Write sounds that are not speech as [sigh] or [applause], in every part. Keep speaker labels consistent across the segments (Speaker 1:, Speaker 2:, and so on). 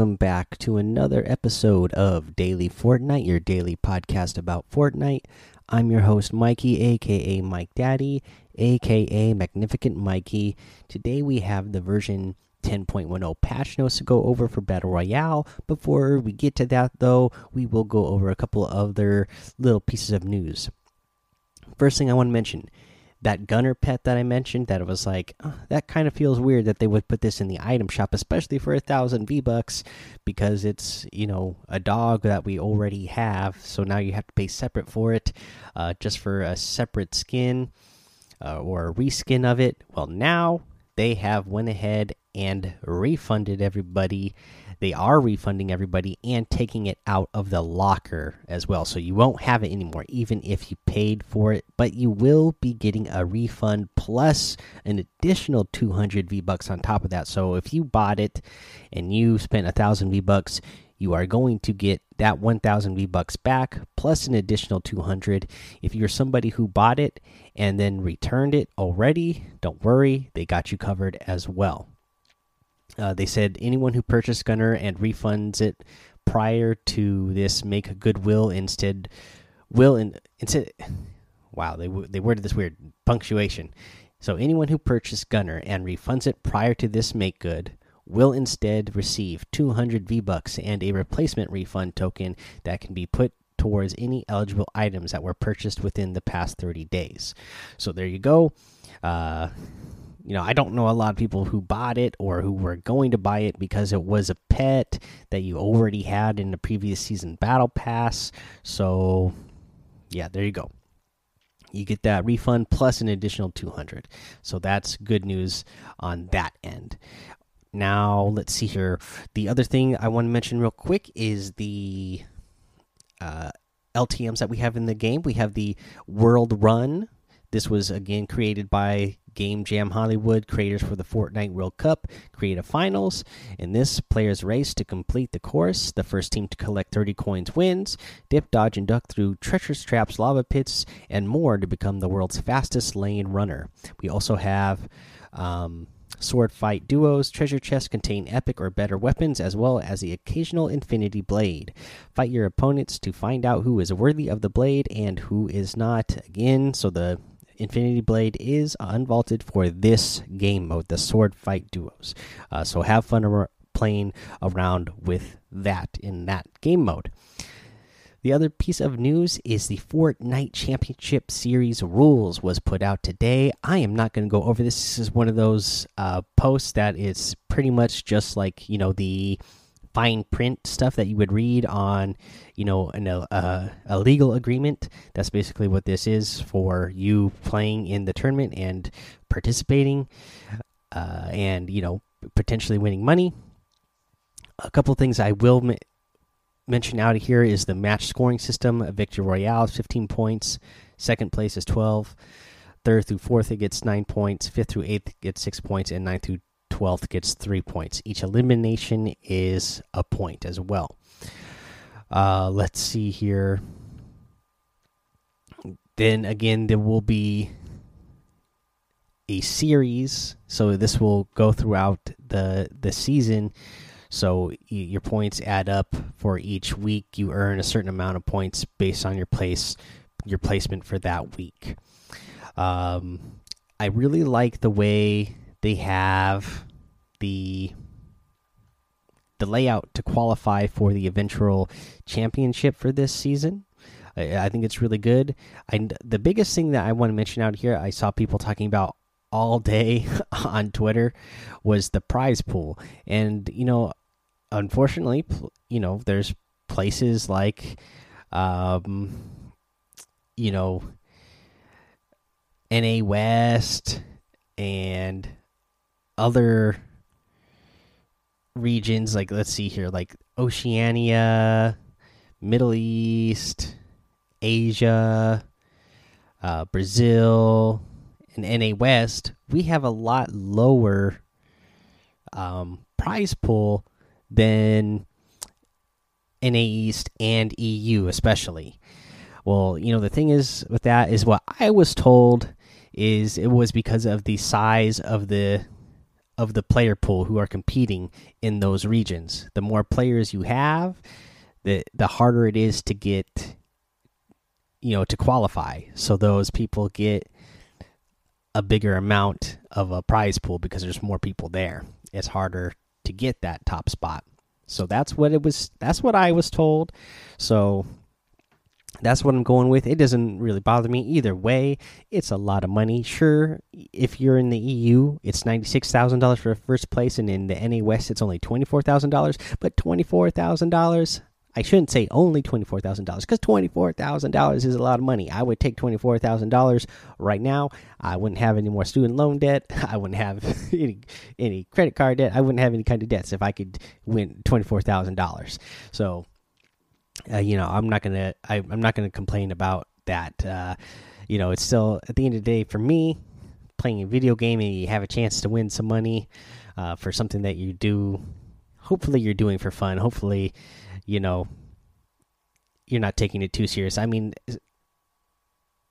Speaker 1: welcome back to another episode of Daily Fortnite, your daily podcast about Fortnite. I'm your host, Mikey, aka Mike Daddy, aka Magnificent Mikey. Today we have the version 10.10 patch notes to go over for Battle Royale. Before we get to that, though, we will go over a couple other little pieces of news. First thing I want to mention that gunner pet that I mentioned that it was like oh, that kind of feels weird that they would put this in the item shop, especially for a thousand V bucks because it's you know a dog that we already have. So now you have to pay separate for it, uh, just for a separate skin uh, or a reskin of it. Well, now they have went ahead and refunded everybody they are refunding everybody and taking it out of the locker as well. So you won't have it anymore, even if you paid for it. But you will be getting a refund plus an additional 200 V bucks on top of that. So if you bought it and you spent a thousand V bucks, you are going to get that 1000 V bucks back plus an additional 200. If you're somebody who bought it and then returned it already, don't worry, they got you covered as well. Uh, they said anyone who purchased Gunner and refunds it prior to this make goodwill instead will in, instead. [sighs] Wow, they they worded this weird punctuation. So anyone who purchased Gunner and refunds it prior to this make good will instead receive 200 V bucks and a replacement refund token that can be put towards any eligible items that were purchased within the past 30 days. So there you go. Uh, you know, I don't know a lot of people who bought it or who were going to buy it because it was a pet that you already had in the previous season battle pass. So, yeah, there you go. You get that refund plus an additional 200. So that's good news on that end. Now, let's see here. The other thing I want to mention real quick is the uh, LTMs that we have in the game. We have the World Run. This was again created by Game Jam Hollywood, creators for the Fortnite World Cup, Creative finals. In this, players race to complete the course. The first team to collect 30 coins wins. Dip, dodge, and duck through treacherous traps, lava pits, and more to become the world's fastest lane runner. We also have. Um, sword fight duos. Treasure chests contain epic or better weapons, as well as the occasional Infinity Blade. Fight your opponents to find out who is worthy of the blade and who is not. Again, so the Infinity Blade is unvaulted for this game mode, the Sword Fight Duos. Uh, so have fun playing around with that in that game mode. The other piece of news is the Fortnite Championship Series rules was put out today. I am not going to go over this. This is one of those uh, posts that is pretty much just like you know the fine print stuff that you would read on, you know, an, uh, a legal agreement. That's basically what this is for you playing in the tournament and participating, uh, and you know, potentially winning money. A couple things I will mention out of here is the match scoring system. Victory Royale is 15 points. Second place is 12. Third through fourth, it gets nine points. Fifth through eighth gets six points, and ninth through 12th gets three points. Each elimination is a point as well. Uh, let's see here. Then again, there will be a series, so this will go throughout the the season. So your points add up for each week. You earn a certain amount of points based on your place, your placement for that week. Um, I really like the way they have the the layout to qualify for the eventual championship for this season. I, I think it's really good. And the biggest thing that I want to mention out here, I saw people talking about all day [laughs] on Twitter, was the prize pool. And you know, unfortunately, you know, there's places like, um, you know, NA West and other regions like let's see here like Oceania, Middle East, Asia, uh, Brazil, and NA West, we have a lot lower um, prize pool than NA East and EU, especially. Well, you know the thing is with that is what I was told is it was because of the size of the of the player pool who are competing in those regions. The more players you have, the the harder it is to get you know to qualify. So those people get a bigger amount of a prize pool because there's more people there. It's harder to get that top spot. So that's what it was that's what I was told. So that's what I'm going with. It doesn't really bother me either way. It's a lot of money. Sure, if you're in the EU, it's $96,000 for first place and in the NA West it's only $24,000, but $24,000 I shouldn't say only twenty four thousand dollars because twenty four thousand dollars is a lot of money. I would take twenty four thousand dollars right now. I wouldn't have any more student loan debt. [laughs] I wouldn't have [laughs] any any credit card debt. I wouldn't have any kind of debts if I could win twenty four thousand dollars. So, uh, you know, I'm not gonna I, am not gonna complain about that. Uh, you know, it's still at the end of the day for me playing a video game and you have a chance to win some money uh, for something that you do. Hopefully, you're doing for fun. Hopefully you know you're not taking it too serious. I mean,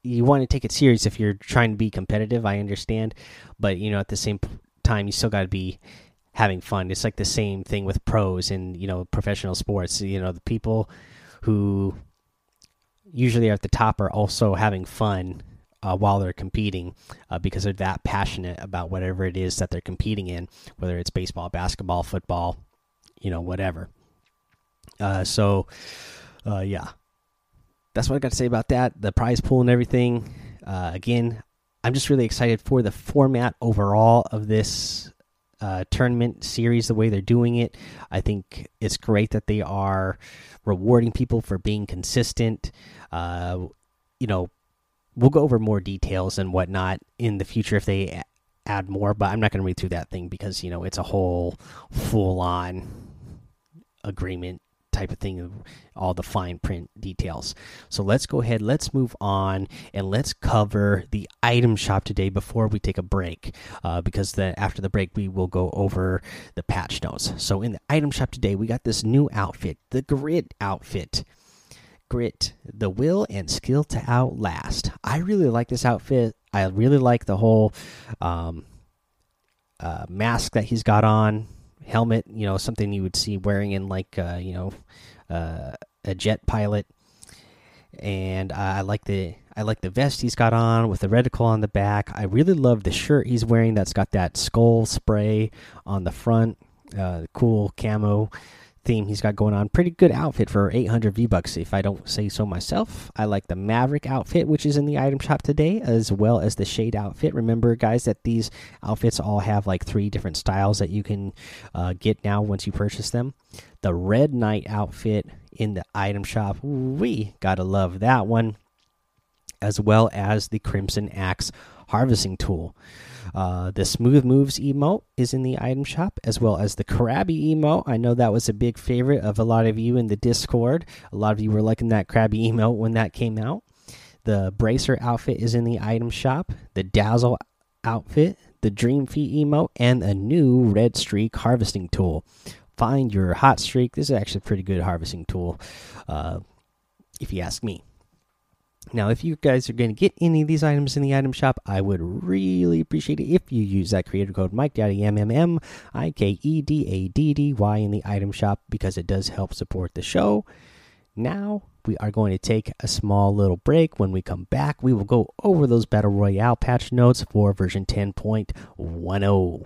Speaker 1: you want to take it serious if you're trying to be competitive. I understand, but you know, at the same time, you still got to be having fun. It's like the same thing with pros and you know professional sports. You know, the people who usually are at the top are also having fun uh, while they're competing uh, because they're that passionate about whatever it is that they're competing in, whether it's baseball, basketball, football, you know, whatever. Uh, so, uh, yeah, that's what I got to say about that. The prize pool and everything. Uh, again, I'm just really excited for the format overall of this uh, tournament series. The way they're doing it, I think it's great that they are rewarding people for being consistent. Uh, you know, we'll go over more details and whatnot in the future if they add more, but I'm not going to read through that thing because you know it's a whole full on agreement type of thing, all the fine print details. So let's go ahead, let's move on, and let's cover the item shop today before we take a break. Uh, because then after the break, we will go over the patch notes. So in the item shop today, we got this new outfit, the Grit outfit. Grit, the will and skill to outlast. I really like this outfit. I really like the whole um, uh, mask that he's got on helmet, you know, something you would see wearing in like uh, you know uh, a jet pilot. And I like the I like the vest he's got on with the reticle on the back. I really love the shirt he's wearing that's got that skull spray on the front. Uh, cool camo theme he's got going on. Pretty good outfit for 800 V bucks, if I don't say so myself. I like the Maverick outfit, which is in the item shop today, as well as the Shade outfit. Remember, guys, that these outfits all have like three different styles that you can uh, get now once you purchase them. The Red Knight outfit in the item shop, we gotta love that one, as well as the Crimson Axe harvesting tool. Uh, the Smooth Moves emote is in the item shop, as well as the Krabby emote. I know that was a big favorite of a lot of you in the Discord. A lot of you were liking that Krabby [laughs] emote when that came out. The Bracer outfit is in the item shop. The Dazzle outfit, the Dream Feet emote, and a new Red Streak harvesting tool. Find your hot streak. This is actually a pretty good harvesting tool, uh, if you ask me. Now, if you guys are going to get any of these items in the item shop, I would really appreciate it if you use that creator code Mike Daddy M M M I K E D A D D Y in the item shop because it does help support the show. Now, we are going to take a small little break. When we come back, we will go over those Battle Royale patch notes for version 10.10.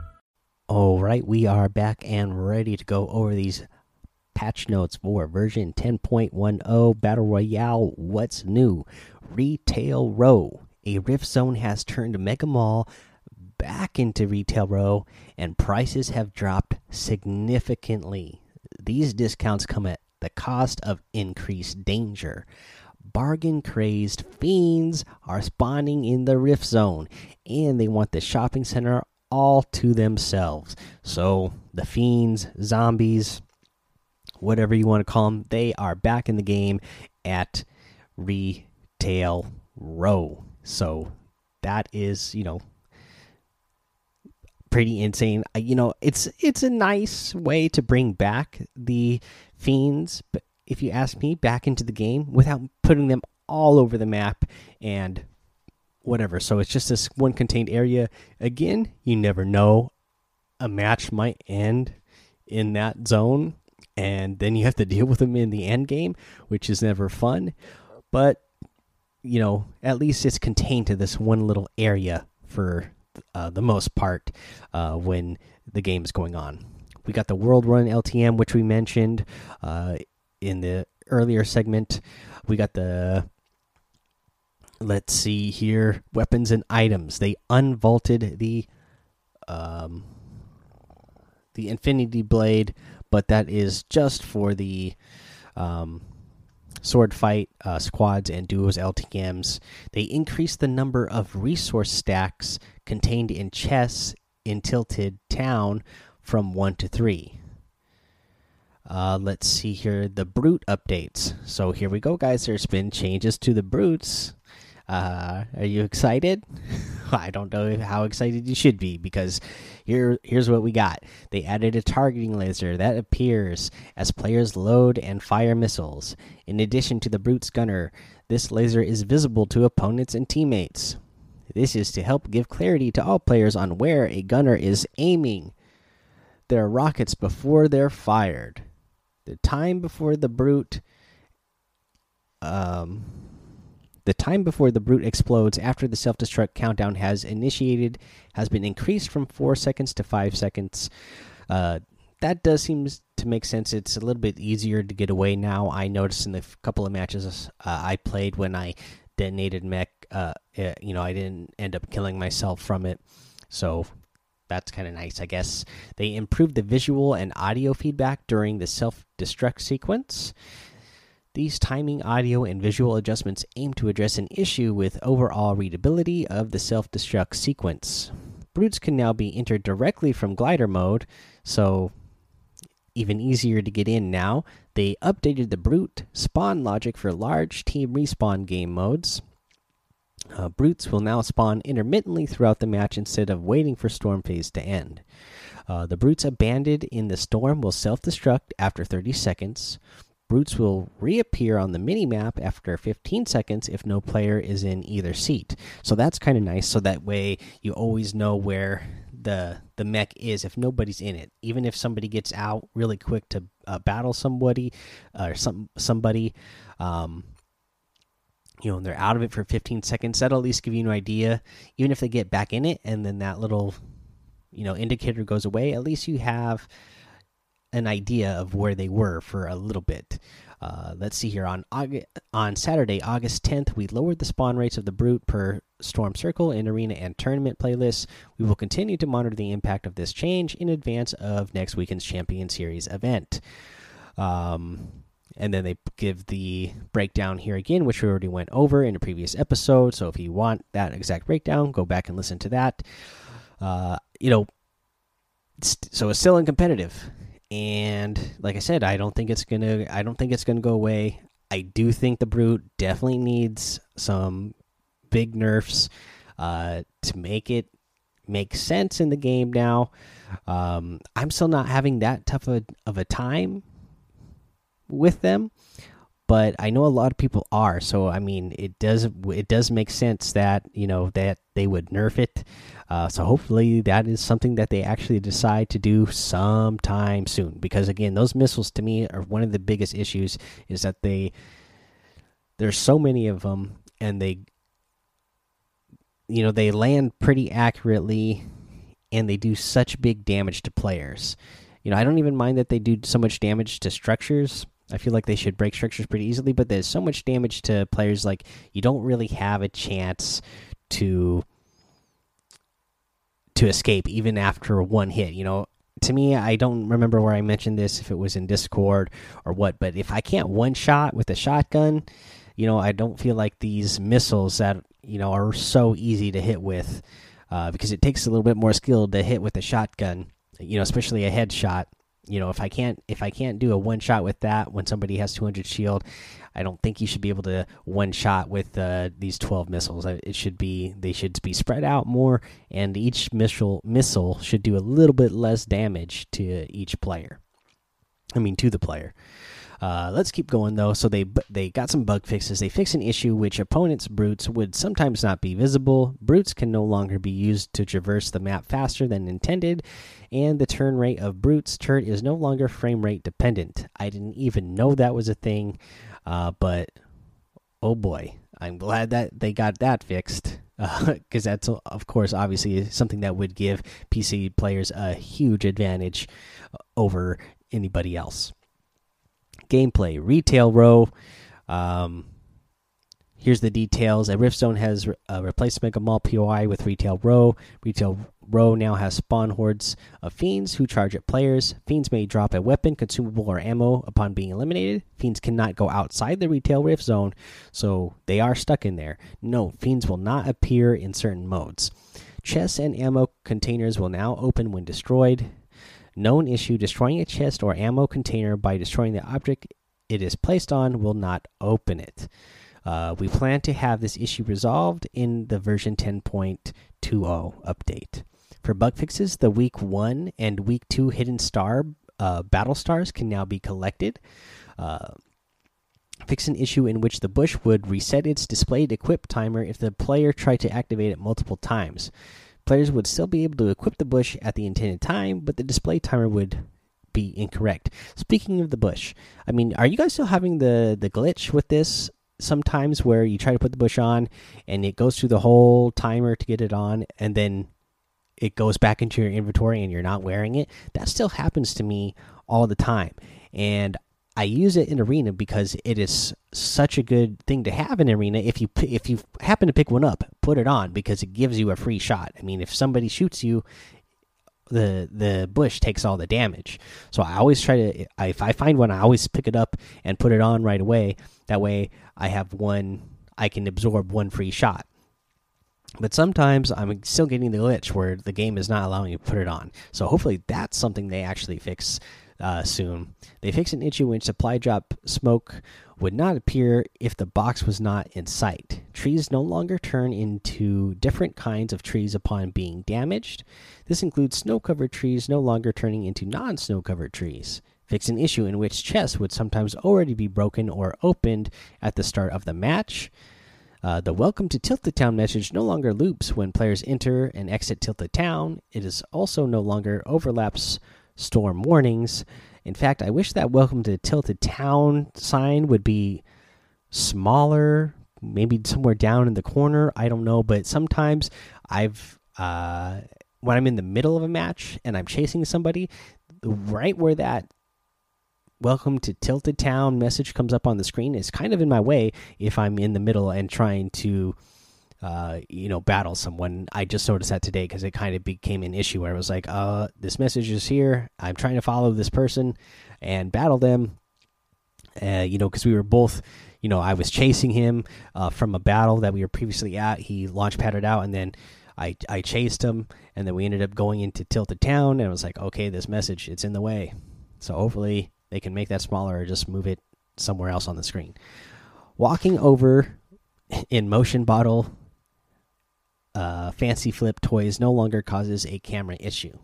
Speaker 1: All right, we are back and ready to go over these patch notes for version 10.10 Battle Royale. What's new? Retail Row. A Rift Zone has turned Mega Mall back into Retail Row, and prices have dropped significantly. These discounts come at the cost of increased danger. Bargain crazed fiends are spawning in the Rift Zone, and they want the shopping center all to themselves. So the fiends, zombies, whatever you want to call them, they are back in the game at Retail Row. So that is, you know, pretty insane. You know, it's it's a nice way to bring back the fiends, but if you ask me, back into the game without putting them all over the map and whatever. So it's just this one contained area. Again, you never know. A match might end in that zone, and then you have to [laughs] deal with them in the end game, which is never fun. But you know, at least it's contained to this one little area for uh, the most part uh, when the game is going on. We got the World Run LTM, which we mentioned uh, in the earlier segment. We got the let's see here weapons and items. They unvaulted the um, the Infinity Blade, but that is just for the um, sword fight uh, squads and duos LTMs. They increased the number of resource stacks contained in chests in Tilted Town from one to three. Uh, let's see here the brute updates. So here we go, guys. There's been changes to the brutes. Uh, are you excited? [laughs] I don't know how excited you should be because here here's what we got. They added a targeting laser that appears as players load and fire missiles. In addition to the brute's gunner, this laser is visible to opponents and teammates. This is to help give clarity to all players on where a gunner is aiming their rockets before they're fired. The time before the brute um the time before the brute explodes after the self destruct countdown has initiated has been increased from 4 seconds to 5 seconds. Uh, that does seem to make sense. It's a little bit easier to get away now. I noticed in the couple of matches uh, I played when I detonated mech, uh, eh, you know, I didn't end up killing myself from it. So that's kind of nice, I guess. They improved the visual and audio feedback during the self destruct sequence. These timing, audio, and visual adjustments aim to address an issue with overall readability of the self destruct sequence. Brutes can now be entered directly from glider mode, so even easier to get in now. They updated the brute spawn logic for large team respawn game modes. Uh, brutes will now spawn intermittently throughout the match instead of waiting for storm phase to end. Uh, the brutes abandoned in the storm will self destruct after 30 seconds. Brutes will reappear on the mini map after 15 seconds if no player is in either seat. So that's kind of nice. So that way you always know where the the mech is if nobody's in it. Even if somebody gets out really quick to uh, battle somebody uh, or some somebody, um, you know, and they're out of it for 15 seconds. That'll at least give you an idea. Even if they get back in it and then that little, you know, indicator goes away, at least you have an idea of where they were for a little bit. Uh, let's see here on on Saturday, August 10th, we lowered the spawn rates of the brute per storm circle in arena and tournament playlists. We will continue to monitor the impact of this change in advance of next weekend's Champion Series event. Um, and then they give the breakdown here again, which we already went over in a previous episode. So if you want that exact breakdown, go back and listen to that. Uh, you know, so it's still uncompetitive and like I said, I don't think it's gonna. I don't think it's gonna go away. I do think the brute definitely needs some big nerfs uh, to make it make sense in the game. Now, um, I'm still not having that tough of a, of a time with them, but I know a lot of people are. So I mean, it does it does make sense that you know that they would nerf it. Uh, so hopefully that is something that they actually decide to do sometime soon. Because again, those missiles to me are one of the biggest issues. Is that they there's so many of them, and they you know they land pretty accurately, and they do such big damage to players. You know, I don't even mind that they do so much damage to structures. I feel like they should break structures pretty easily, but there's so much damage to players like you don't really have a chance to to escape even after one hit. You know, to me, I don't remember where I mentioned this if it was in Discord or what, but if I can't one shot with a shotgun, you know, I don't feel like these missiles that you know are so easy to hit with. uh, because it takes a little bit more skill to hit with a shotgun. You know, especially a headshot. You know, if I can't if I can't do a one shot with that when somebody has 200 shield, I don't think you should be able to one shot with uh, these 12 missiles. It should be they should be spread out more, and each missile missile should do a little bit less damage to each player. I mean, to the player. Uh, let's keep going though. So they they got some bug fixes. They fix an issue which opponents' brutes would sometimes not be visible. Brutes can no longer be used to traverse the map faster than intended, and the turn rate of brutes' turret is no longer frame rate dependent. I didn't even know that was a thing, uh, but oh boy, I'm glad that they got that fixed [laughs] because uh, that's of course obviously something that would give PC players a huge advantage over anybody else gameplay retail row. Um, here's the details. A rift zone has uh, replaced mega mall poi with retail row. Retail row now has spawn hordes of fiends who charge at players. Fiends may drop a weapon consumable or ammo upon being eliminated. Fiends cannot go outside the retail rift zone so they are stuck in there. No fiends will not appear in certain modes. Chests and ammo containers will now open when destroyed Known issue destroying a chest or ammo container by destroying the object it is placed on will not open it. Uh, we plan to have this issue resolved in the version 10.20 update. For bug fixes, the week 1 and week 2 hidden star uh, battle stars can now be collected. Uh, fix an issue in which the bush would reset its displayed equip timer if the player tried to activate it multiple times. Players would still be able to equip the bush at the intended time, but the display timer would be incorrect. Speaking of the bush, I mean, are you guys still having the the glitch with this? Sometimes where you try to put the bush on and it goes through the whole timer to get it on, and then it goes back into your inventory and you're not wearing it. That still happens to me all the time, and I use it in arena because it is such a good thing to have in arena. If you if you happen to pick one up, put it on because it gives you a free shot. I mean, if somebody shoots you, the the bush takes all the damage. So I always try to if I find one, I always pick it up and put it on right away. That way, I have one. I can absorb one free shot. But sometimes I'm still getting the glitch where the game is not allowing you to put it on. So hopefully that's something they actually fix uh, soon. They fixed an issue when supply drop smoke would not appear if the box was not in sight. Trees no longer turn into different kinds of trees upon being damaged. This includes snow covered trees no longer turning into non snow covered trees. Fix an issue in which chests would sometimes already be broken or opened at the start of the match. Uh, the welcome to Tilted Town message no longer loops when players enter and exit Tilted Town. It is also no longer overlaps storm warnings. In fact, I wish that welcome to Tilted Town sign would be smaller, maybe somewhere down in the corner. I don't know, but sometimes I've uh, when I'm in the middle of a match and I'm chasing somebody, right where that welcome to Tilted Town message comes up on the screen is kind of in my way if I'm in the middle and trying to uh, you know, battle someone. I just noticed that today because it kind of became an issue where it was like, uh, this message is here. I'm trying to follow this person and battle them. Uh, you know, because we were both, you know, I was chasing him uh, from a battle that we were previously at. He launch padded out, and then I I chased him, and then we ended up going into Tilted Town, and I was like, okay, this message it's in the way. So hopefully they can make that smaller or just move it somewhere else on the screen. Walking over in motion bottle uh, fancy flip toys no longer causes a camera issue.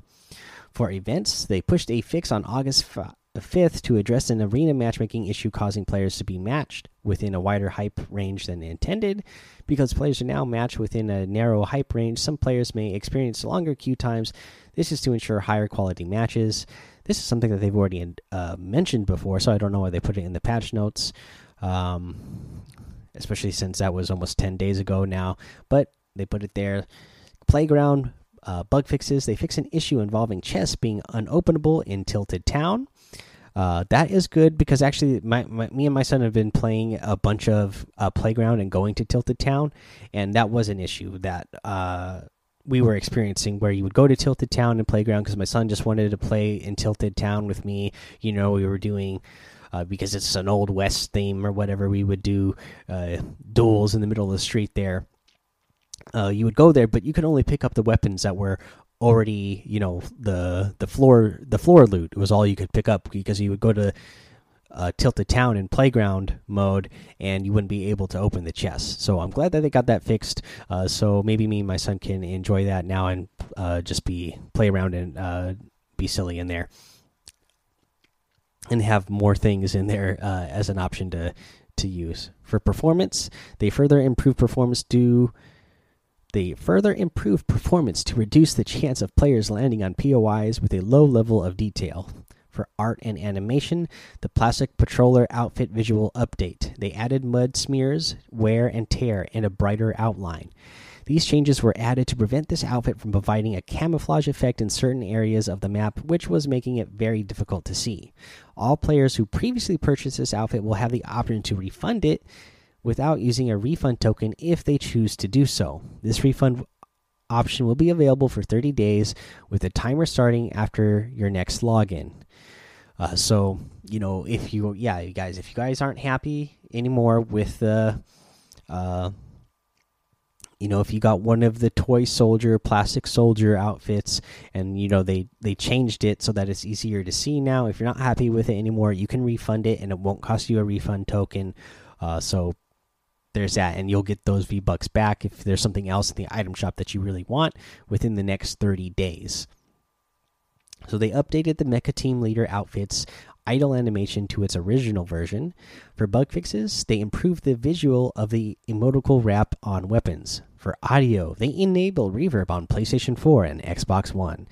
Speaker 1: For events, they pushed a fix on August 5th to address an arena matchmaking issue causing players to be matched within a wider hype range than intended. Because players are now matched within a narrow hype range, some players may experience longer queue times. This is to ensure higher quality matches. This is something that they've already uh, mentioned before, so I don't know why they put it in the patch notes. Um, especially since that was almost 10 days ago now. But they put it there. Playground uh, bug fixes. They fix an issue involving chests being unopenable in Tilted Town. Uh, that is good because actually, my, my, me and my son have been playing a bunch of uh, playground and going to Tilted Town, and that was an issue that uh, we were experiencing where you would go to Tilted Town and playground because my son just wanted to play in Tilted Town with me. You know, we were doing. Uh, because it's an old west theme or whatever, we would do uh, duels in the middle of the street there uh, you would go there, but you could only pick up the weapons that were already, you know, the the floor the floor loot was all you could pick up because you would go to uh, Tilted Town in playground mode, and you wouldn't be able to open the chests. So I'm glad that they got that fixed. Uh, so maybe me and my son can enjoy that now and uh, just be play around and uh, be silly in there, and have more things in there uh, as an option to to use for performance. They further improve performance to they further improved performance to reduce the chance of players landing on POIs with a low level of detail for art and animation, the Plastic Patroller outfit visual update. They added mud smears, wear and tear, and a brighter outline. These changes were added to prevent this outfit from providing a camouflage effect in certain areas of the map, which was making it very difficult to see. All players who previously purchased this outfit will have the option to refund it without using a refund token if they choose to do so. This refund option will be available for 30 days with a timer starting after your next login. Uh, so you know, if you yeah, you guys, if you guys aren't happy anymore with the, uh, you know, if you got one of the toy soldier, plastic soldier outfits, and you know they they changed it so that it's easier to see now. If you're not happy with it anymore, you can refund it, and it won't cost you a refund token. Uh, so there's that, and you'll get those V bucks back if there's something else in the item shop that you really want within the next 30 days. So they updated the Mecha Team Leader outfit's idle animation to its original version. For bug fixes, they improved the visual of the emoticon wrap on weapons. For audio, they enabled reverb on PlayStation 4 and Xbox One.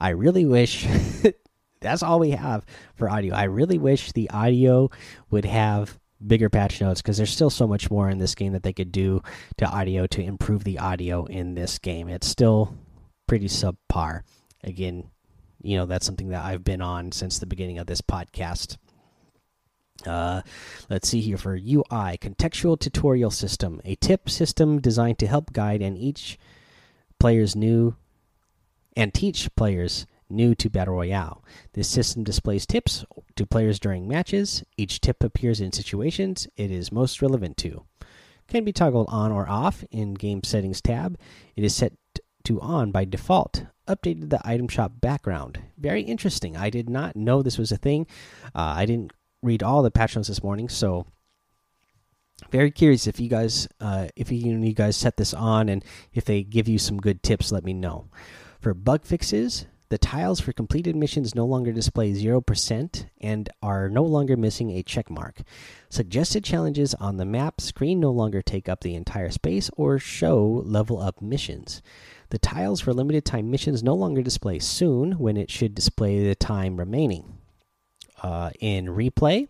Speaker 1: I really wish [laughs] that's all we have for audio. I really wish the audio would have bigger patch notes because there's still so much more in this game that they could do to audio to improve the audio in this game. It's still pretty subpar. Again, you know that's something that I've been on since the beginning of this podcast. Uh, let's see here for UI contextual tutorial system, a tip system designed to help guide and each players new and teach players new to Battle Royale. This system displays tips to players during matches. Each tip appears in situations it is most relevant to. Can be toggled on or off in Game Settings tab. It is set to on by default updated the item shop background. Very interesting. I did not know this was a thing. Uh, I didn't read all the patch notes this morning, so very curious if you guys, uh, if you, you guys set this on and if they give you some good tips, let me know. For bug fixes, the tiles for completed missions no longer display 0% and are no longer missing a check mark. Suggested challenges on the map screen no longer take up the entire space or show level up missions. The tiles for limited time missions no longer display soon when it should display the time remaining. Uh, in replay,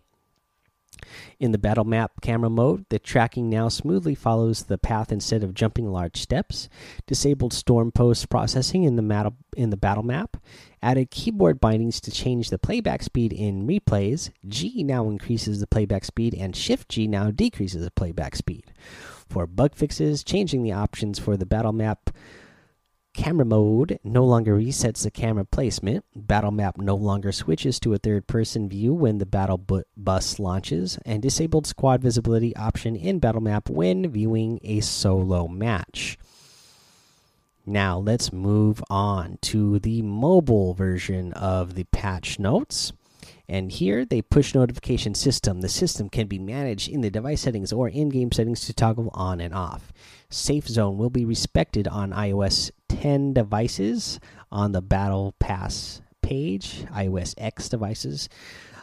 Speaker 1: in the battle map camera mode, the tracking now smoothly follows the path instead of jumping large steps. Disabled storm post processing in the, in the battle map. Added keyboard bindings to change the playback speed in replays. G now increases the playback speed, and Shift G now decreases the playback speed. For bug fixes, changing the options for the battle map Camera mode no longer resets the camera placement. Battle map no longer switches to a third person view when the battle bu bus launches. And disabled squad visibility option in battle map when viewing a solo match. Now let's move on to the mobile version of the patch notes. And here, they push notification system. The system can be managed in the device settings or in game settings to toggle on and off. Safe zone will be respected on iOS 10 devices on the Battle Pass page, iOS X devices.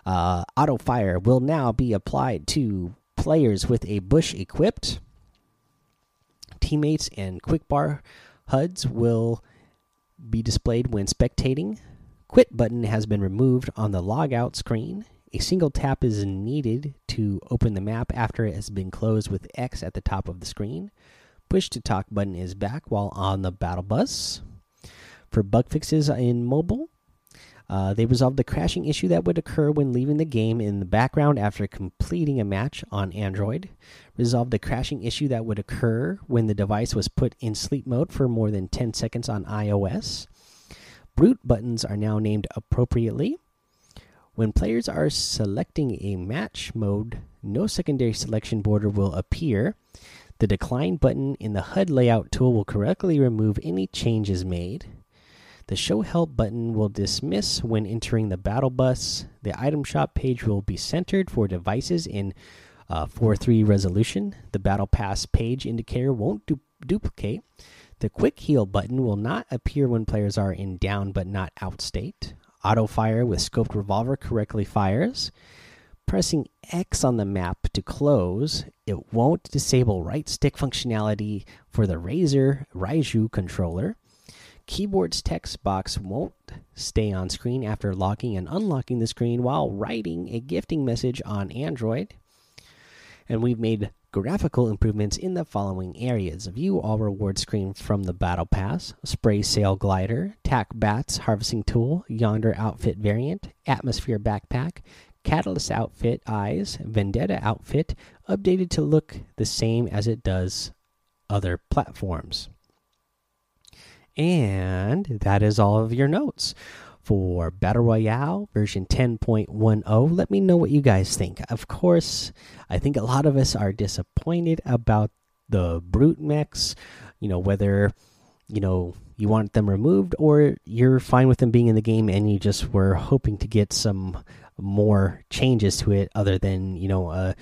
Speaker 1: Uh, auto fire will now be applied to players with a bush equipped. Teammates and quick bar HUDs will be displayed when spectating. Quit button has been removed on the logout screen. A single tap is needed to open the map after it has been closed with X at the top of the screen. Push to talk button is back while on the battle bus. For bug fixes in mobile, uh, they resolved the crashing issue that would occur when leaving the game in the background after completing a match on Android. Resolved the crashing issue that would occur when the device was put in sleep mode for more than 10 seconds on iOS. Brute buttons are now named appropriately. When players are selecting a match mode, no secondary selection border will appear. The decline button in the HUD layout tool will correctly remove any changes made. The show help button will dismiss when entering the battle bus. The item shop page will be centered for devices in uh, 4.3 resolution. The battle pass page indicator won't du duplicate. The quick heal button will not appear when players are in down but not out state. Auto fire with scoped revolver correctly fires. Pressing X on the map to close, it won't disable right stick functionality for the Razer Raiju controller. Keyboard's text box won't stay on screen after locking and unlocking the screen while writing a gifting message on Android. And we've made graphical improvements in the following areas view all reward screen from the battle pass spray sail glider tack bats harvesting tool yonder outfit variant atmosphere backpack catalyst outfit eyes vendetta outfit updated to look the same as it does other platforms and that is all of your notes for Battle Royale version 10.10. Let me know what you guys think. Of course, I think a lot of us are disappointed about the brute mechs, you know, whether you know you want them removed or you're fine with them being in the game and you just were hoping to get some more changes to it other than, you know, a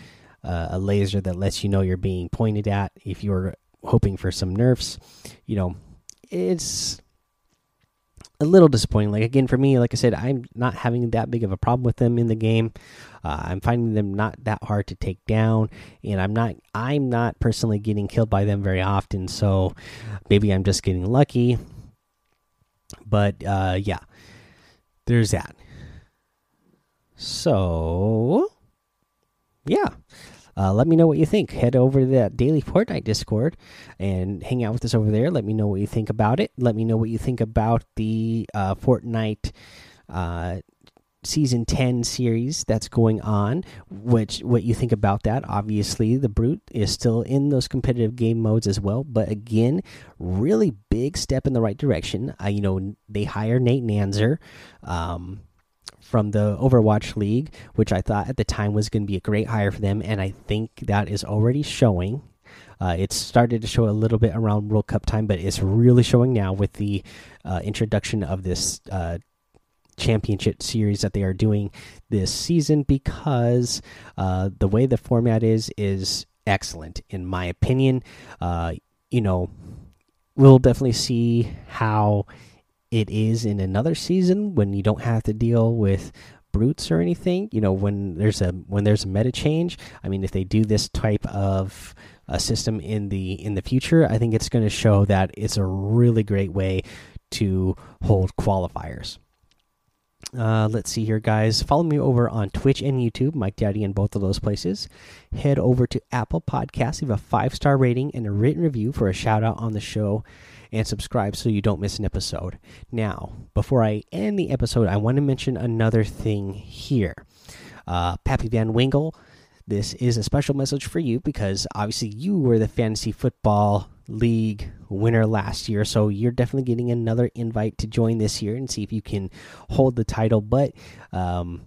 Speaker 1: a laser that lets you know you're being pointed at if you're hoping for some nerfs, you know, it's a little disappointing. Like again, for me, like I said, I'm not having that big of a problem with them in the game. Uh, I'm finding them not that hard to take down, and I'm not I'm not personally getting killed by them very often. So maybe I'm just getting lucky. But uh, yeah, there's that. So yeah. Uh, let me know what you think. Head over to that daily Fortnite Discord and hang out with us over there. Let me know what you think about it. Let me know what you think about the uh, Fortnite uh, season 10 series that's going on which what you think about that obviously the brute is still in those competitive game modes as well but again really big step in the right direction uh, you know they hire nate nanzer um, from the Overwatch League, which I thought at the time was going to be a great hire for them, and I think that is already showing. Uh, it started to show a little bit around World Cup time, but it's really showing now with the uh, introduction of this uh, championship series that they are doing this season because uh, the way the format is is excellent in my opinion. Uh, you know, we'll definitely see how it is in another season when you don't have to deal with brutes or anything you know when there's a when there's a meta change. I mean if they do this type of a system in the in the future i think it's going to show that it's a really great way to hold qualifiers uh, let's see here, guys. Follow me over on Twitch and YouTube, Mike Daddy in both of those places. Head over to Apple Podcasts, leave a five star rating and a written review for a shout out on the show and subscribe so you don't miss an episode. Now, before I end the episode, I want to mention another thing here. Uh, Pappy Van Winkle, this is a special message for you because obviously you were the fantasy football league winner last year, so you're definitely getting another invite to join this year and see if you can hold the title. But um,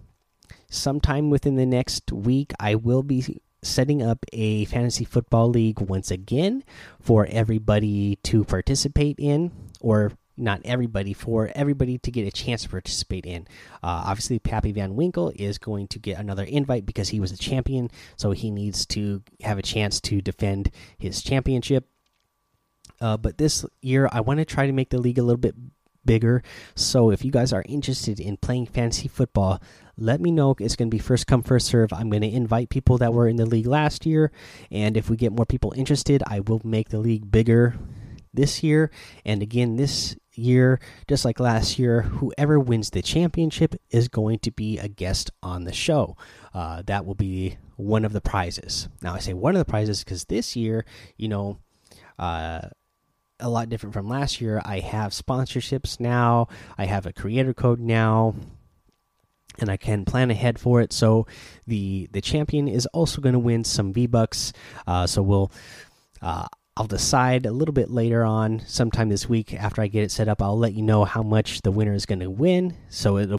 Speaker 1: sometime within the next week, I will be setting up a fantasy football league once again for everybody to participate in, or not everybody, for everybody to get a chance to participate in. Uh, obviously, Pappy Van Winkle is going to get another invite because he was a champion, so he needs to have a chance to defend his championship. Uh, but this year, I want to try to make the league a little bit bigger. So if you guys are interested in playing fantasy football, let me know. It's going to be first come, first serve. I'm going to invite people that were in the league last year. And if we get more people interested, I will make the league bigger this year. And again, this year, just like last year, whoever wins the championship is going to be a guest on the show. Uh, that will be one of the prizes. Now, I say one of the prizes because this year, you know, uh, a lot different from last year. I have sponsorships now. I have a creator code now, and I can plan ahead for it. So the the champion is also going to win some V bucks. Uh, so we'll. Uh, I'll decide a little bit later on, sometime this week after I get it set up. I'll let you know how much the winner is going to win. So it'll